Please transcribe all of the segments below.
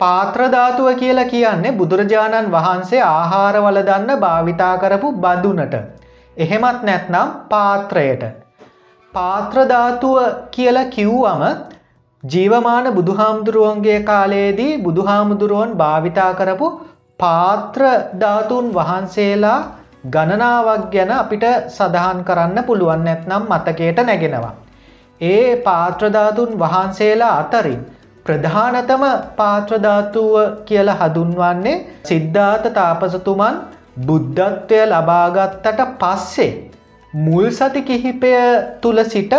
පාත්‍රධාතුව කියලා කියන්නේ බුදුරජාණන් වහන්සේ ආහාරවල දන්න භාවිතා කරපු බඳුනට. එහෙමත් නැත්නම් පාත්‍රයට. පාත්‍රධාතුව කියලා කිව්වම ජීවමාන බුදුහාමුදුරුවන්ගේ කාලයේදී බුදුහාමුදුරුවන් භාවිතා කරපු පාත්‍රධාතුන් වහන්සේලා ගණනාවක් ගැන අපිට සඳහන් කරන්න පුළුවන් නැත්නම් මතකයට නැගෙනවා. ඒ පාත්‍රධාතුන් වහන්සේලා අතරින් ප්‍රධානතම පාත්‍රධාතුව කියලා හඳුන්වන්නේ සිද්ධාත තාපසතුමන් බුද්ධත්වය ලබාගත්තට පස්සේ මුල් සති කිහිපය තුළ සිට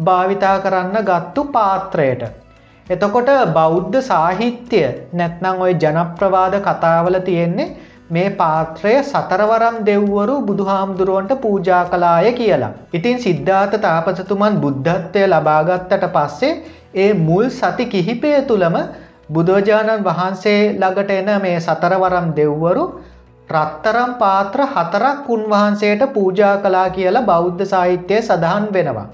භාවිතා කරන්න ගත්තු පාත්‍රයට. එතකොට බෞද්ධ සාහිත්‍ය නැත්නම් ඔය ජනප්‍රවාද කතාවල තියෙන්නේ මේ පාත්‍රය සතරවරම් දෙව්වරු බුදුහාමුදුරුවන්ට පූජා කලාය කියලා. ඉතින් සිද්ධාත තාපසතුමන් බුද්ධත්වය ලබාගත්තට පස්සේ ඒ මුල් සති කිහිපය තුළම බුදුරජාණන් වහන්සේ ළඟට එන මේ සතරවරම් දෙව්වරු රත්තරම් පාත්‍ර හතරක් උන්වහන්සේට පූජා කලා කියලා බෞද්ධ සාහිත්‍යය සඳහන් වෙනවා.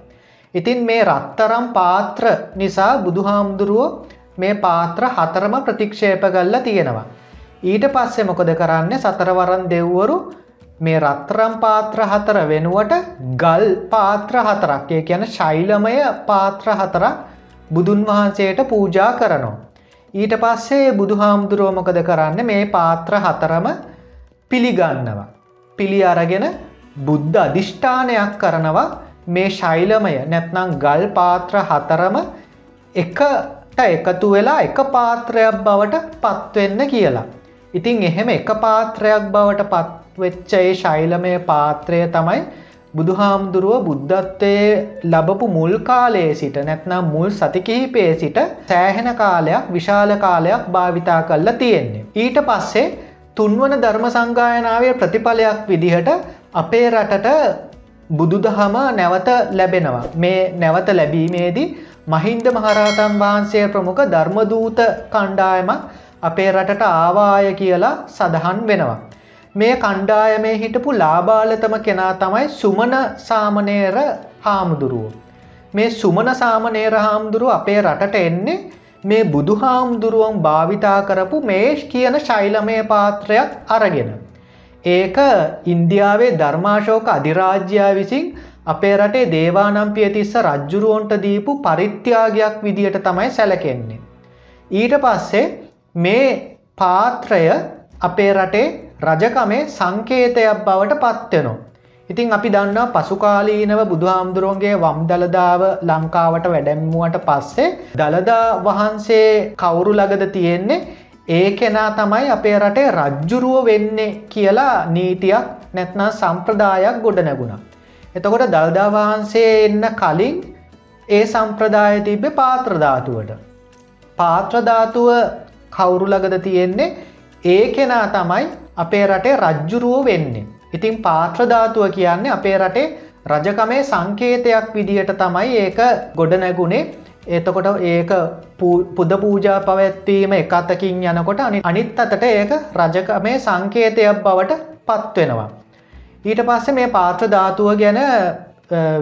ඉතින් මේ රත්තරම් පාත්‍ර නිසා බුදුහාමුදුරුවෝ මේ පාත්‍ර හතරම ප්‍රතික්ෂේප කල්ල තියෙනවා. ඊට පස්සේ මොකද කරන්න සතරවරන් දෙව්වරු මේ රත්තරම් පාත්‍ර හතර වෙනුවට ගල් පාත්‍ර හතරක් ඒ කියන ශෛලමය පාත්‍ර හතරක් බුදුන් වහන්සේට පූජා කරනවා. ඊට පස්සේ බුදුහාමුදුරුව මොකද කරන්න මේ පාත්‍ර හතරම පිළිගන්නවා. පිළි අරගෙන බුද්ධ අධිෂ්ඨානයක් කරනවා මේ ශෛලමය නැත්නම් ගල් පාත්‍ර හතරම එකට එකතු වෙලා එක පාත්‍රයක් බවට පත්වෙන්න කියලා. ඉතින් එහෙම එක පාත්‍රයක් බවට පත්වෙච්ච ඒ ශෛලමය පාත්‍රය තමයි බුදුහාමුදුරුව බුද්ධත්වය ලබපු මුල් කාලයේ සිට නැත්නම් මුල් සතිකිහිපේ සිට සෑහෙන කාලයක් විශාල කාලයක් භාවිතා කල්ලා තියෙන්නේ. ඊට පස්සේ තුන්වන ධර්ම සංගායනාවේ ප්‍රතිඵලයක් විදිහට අපේ රටට බුදුදහම නැවත ලැබෙනවා. මේ නැවත ලැබීමේදී මහින්ද මහරහතන් වහන්සේ ප්‍රමුඛ ධර්මදූත කණ්ඩායමක් අපේ රටට ආවාය කියලා සඳහන් වෙනවා. මේ කණ්ඩායමේ හිටපු ලාබාලතම කෙනා තමයි සුමන සාමනේර හාමුදුරුව. මේ සුමන සාමනේර හාමුදුරුව අපේ රටට එන්නේ මේ බුදු හාමුදුරුවන් භාවිතා කරපු මේෂ් කියන ශෛලමය පාත්‍රයක් අරගෙන. ඒක ඉන්දියාවේ ධර්මාශෝක අධිරාජ්‍යයා විසින් අපේ රටේ දේවානම්පිය තිස්ස රජ්ජුරුවන්ට දීපු පරිත්‍යාගයක් විදිහට තමයි සැලකෙන්නේ. ඊට පස්සේ මේ පාත්‍රය අපේ රටේ රජකමේ සංකේතයක් බවට පත්වෙනවා. ඉතින් අපි දන්නා පසුකාලීනව බුදුහාමුදුරුවන්ගේ වම් දළදාව ලංකාවට වැඩැම්මුවට පස්සේ දළදා වහන්සේ කවුරු ලගද තියෙන්නේ ඒ කෙනා තමයි අපේ රටේ රජ්ජුරුව වෙන්නේ කියලා නීතියක් නැත්නා සම්ප්‍රදායක් ගොඩ නැගුණ. එතකොට දල්දා වහන්සේ එන්න කලින් ඒ සම්ප්‍රදාය තිබ්බ පාත්‍රධාතුවට. පාත්‍රධාතුව කවුරු ලගද තියෙන්නේ ඒ කෙනා තමයි අපේ රටේ රජ්ජුරුව වෙන්නේ. ඉතින් පාත්‍රධාතුව කියන්නේ අපේ රටේ රජකමේ සංකේතයක් විදිහට තමයි ඒක ගොඩනැගුණේ එතකොට ඒක පුද පූජා පවැත්වීම එක අතකින් යනකොට අනි අනිත් අතට ඒක රජකමේ සංකේතයක් බවට පත්වෙනවා. ඊට පස්සේ මේ පාත්‍රධාතුව ගැන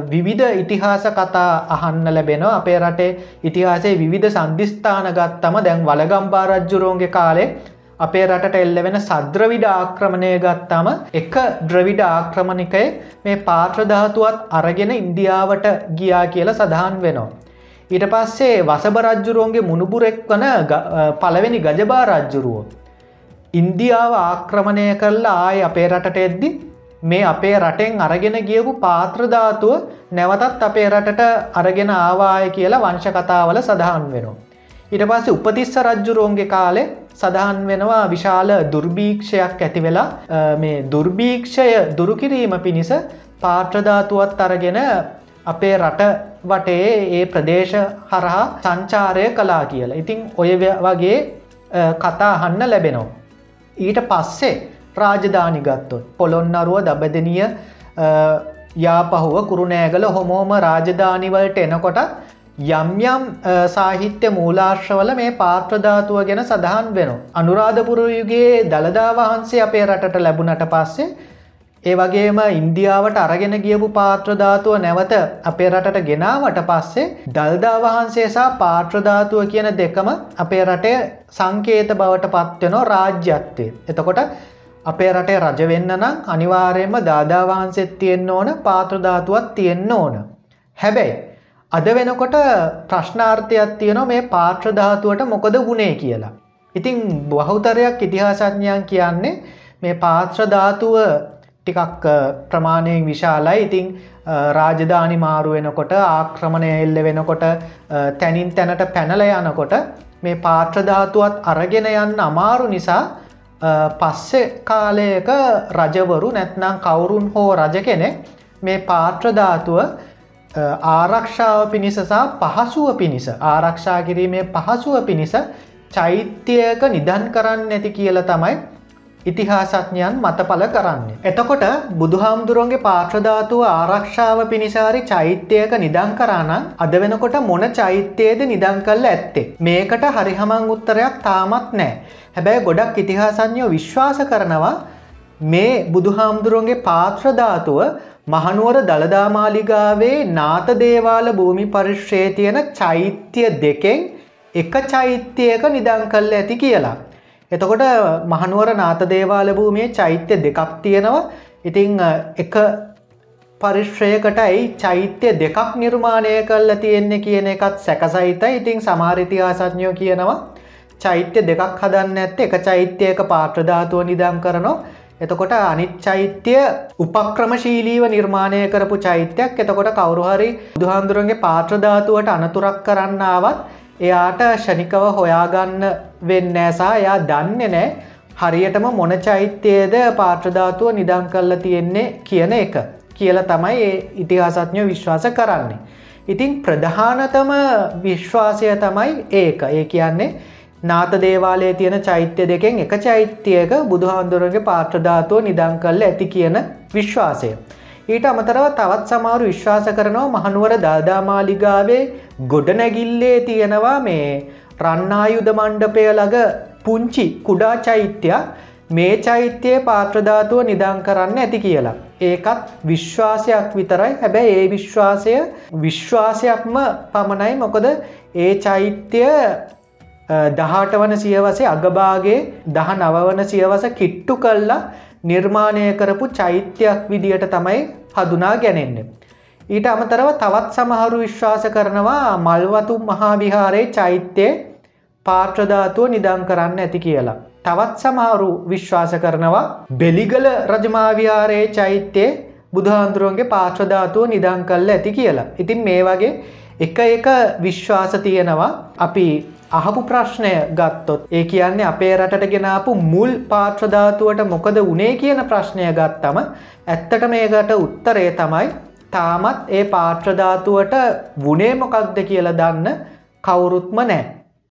විවිධ ඉතිහාස කතා අහන්න ලැබෙනවා අපේ රටේ ඉතිහාසේ විවිධ සන්ධිස්ථාන ගත්තම දැන් වලගම්බා රජ්ජුරෝන්ගේ කාලේ අපේ රටට එල්ල වෙන සද්‍රවිඩ ආක්‍රමණය ගත්තාම එක ද්‍රවිඩ ආක්‍රමණිකය මේ පාත්‍රධාතුවත් අරගෙන ඉන්දියාවට ගියා කියලා සඳහන් වෙනවා. ඊට පස්සේ වසභ රජ්ජුරුවන්ගේ මුණුපුරෙක් වන පළවෙනි ගජබා රජ්ජුරුවෝ. ඉන්දියාව ආක්‍රමණය කරලා ආය අපේ රටට එද්දි මේ අපේ රටෙන් අරගෙන ගියපු පාත්‍රධාතුව නැවතත් අපේ රටට අරගෙන ආවාය කියලා වංශ කතාවල සඳහන් වෙනවා. ඊට පස්සේ උපතිස්ස රජ්ජුරුවන්ගේ කාලේ සඳහන් වෙනවා විශාල දුර්භීක්ෂයක් ඇති වෙලා මේ දුර්භීක්ෂය දුරුකිරීම පිණිස පාත්‍රධාතුවත් අරගෙන අපේ රට වටේ ඒ ප්‍රදේශ හරහා සංචාරය කලා කියලා. ඉතිං ඔය වගේ කතා අහන්න ලැබෙනවා. ඊට පස්සේ රාජධානි ගත්තොත් පොළොන්නරුව දබදනිය යාපහුව කුරුණෑගල හොමෝම රාජධානිවලට එනකොට යම් යම් සාහිත්‍ය මූලාශ්‍රවල මේ පාත්‍රධාතුව ගැන සඳහන් වෙන. අනුරාධපුරයුගේ දළදා වහන්සේ අපේ රටට ලැබුණට පස්සේ ඒ වගේම ඉන්දියාවට අරගෙන ගියපු පාත්‍රධාතුව නැවත අපේ රටට ගෙනාවට පස්සේ දල්දා වහන්සේ සහ පාත්‍රධාතුව කියන දෙකම අපේ රටේ සංකේත බවට පත්වෙනෝ රාජ්‍යත්වය. එතකොට අපේ රටේ රජවෙන්න නම් අනිවාර්යයෙන්ම දාදා වහන්සේත් තියෙන්න ඕන පාත්‍රධාතුවත් තියෙන්න ඕන. හැබැයි අද වෙනකොට ප්‍රශ්නාර්ථයක් තියෙනවා මේ පාත්‍රධාතුවට මොකද වුණේ කියලා. ඉතින් බහුතරයක් ඉතිහාසඥයන් කියන්නේ මේ පාත්‍රධාතුව ටිකක් ප්‍රමාණයෙන් විශාලයි ඉතිං රාජධානි මාරු වෙනකොට ආක්‍රමණය එල්ල වෙනකොට තැනින් තැනට පැනල යනකොට මේ පාත්‍රධාතුවත් අරගෙන යන්න අමාරු නිසා පස්සෙ කාලයක රජවරු නැත්නම් කවුරුන් හෝ රජ කෙනෙක් මේ පාත්‍රධාතුව ආරක්ෂාව පිණිස සහ පහසුව පිණිස ආරක්ෂා කිරීමේ පහසුව පිණිස චෛත්‍යයක නිදන් කරන්න ඇති කියල තමයි ඉතිහාසඥයන් මතපල කරන්නේ. එතකොට බුදුහාමුදුරුවන්ගේ පාත්‍රධාතුව ආරක්ෂාව පිණිසාරි චෛත්‍යයක නිදං කරානම් අද වෙනකොට මොන චෛත්‍යයේද නිදං කල්ල ඇත්තේ. මේකට හරිහමං උත්තරයක් තාමත් නෑ. හැබැයි ගොඩක් ඉතිහාසඥයෝ විශ්වාස කරනවා මේ බුදුහාමුදුරුවන්ගේ පාත්‍රධාතුව මහනුවර දළදාමාලිගාවේ නාත දේවාල භූමි පරිශ්‍රයේ තියෙන චෛත්‍ය දෙකෙන් එක චෛත්‍යයක නිදං කල්ල ඇති කියලා. එතකොට මහනුවර නාත දේවාල භූමියේ චෛත්‍ය දෙකක් තියෙනවා. ඉතිං එක පරිශ්‍රයකටයි චෛත්‍ය දෙකක් නිර්මාණය කල්ල තියෙන්නේ කියන එකත් සැකසහිතයි. ඉතිං සමාරිතිහාසඥයෝ කියනවා චෛත්‍ය දෙකක් හදන්න ඇත්ත එක චෛත්‍යයක පාත්‍රධාතුව නිදම් කරනවා. එතකොට අනිත් චෛත්‍ය උපක්‍රමශීලීව නිර්මාණය කරපු චෛත්‍යයක් එතකොට කවුරුහරි දුහන්දුරන්ගේ පාත්‍රධාතුවට අනතුරක් කරන්නාවත් එයාට ෂනිකව හොයාගන්න වෙන්නෑසා එයා දන්න නෑ හරියටම මොන චෛත්‍යයේද පාත්‍රධාතුව නිදං කල්ල තියෙන්නේ කියන එක කියල තමයි ඒ ඉතිහාසඥ විශ්වාස කරන්නේ. ඉතින් ප්‍රධානතම විශ්වාසය තමයි ඒක ඒ කියන්නේ නාත දේවාලයේ තියෙන චෛත්‍ය දෙකෙන් එක චෛත්‍යයක බුදුහාන්දුරගේ පාත්‍රධාතුව නිදං කල්ල ඇති කියන විශ්වාසය. ඊට අමතරව තවත් සමාරු විශ්වාස කරනවා මහනුවර දාදාමාලිගාවේ ගොඩනැගිල්ලේ තියෙනවා මේ රන්නායුද මණ්ඩපය ළඟ පුංචි කුඩා චෛත්‍යයක් මේ චෛත්‍යයේ පාත්‍රධාතුව නිදං කරන්න ඇති කියලා. ඒකත් විශ්වාසයක් විතරයි හැබැයි ඒ විශ්වාසය විශ්වාසයක්ම පමණයි මොකද ඒ චෛත්‍යය දහට වන සියවසේ අගභාගේ දහ නවවන සියවස කිට්ටු කල්ලා නිර්මාණය කරපු චෛත්‍යයක් විදියට තමයි හදුනා ගැනෙන්නේ. ඊට අමතරව තවත් සමහරු විශ්වාස කරනවා මල්වතු මහාවිහාරයේ චෛත්‍යය පාත්‍රධාතුව නිදං කරන්න ඇති කියලා. තවත් සමහරු විශ්වාස කරනවා බෙලිගල රජමාවිහාරයේ චෛත්‍යය බුදුහාන්දුරුවන්ගේ පාත්‍රධාතුව නිදං කල්ල ඇති කියලා. ඉතින් මේ වගේ එක එක විශ්වාස තියෙනවා අපි අහපු ප්‍රශ්නය ගත්තොත් ඒ කියන්නේ අපේ රටට ගෙනාපු මුල් පාත්‍රධාතුවට මොකද උනේ කියන ප්‍රශ්නය ගත්තම ඇත්තට මේකට උත්තරේ තමයි තාමත් ඒ පාත්‍රධාතුවට වනේ මොකක්ද කියලා දන්න කවුරුත්ම නෑ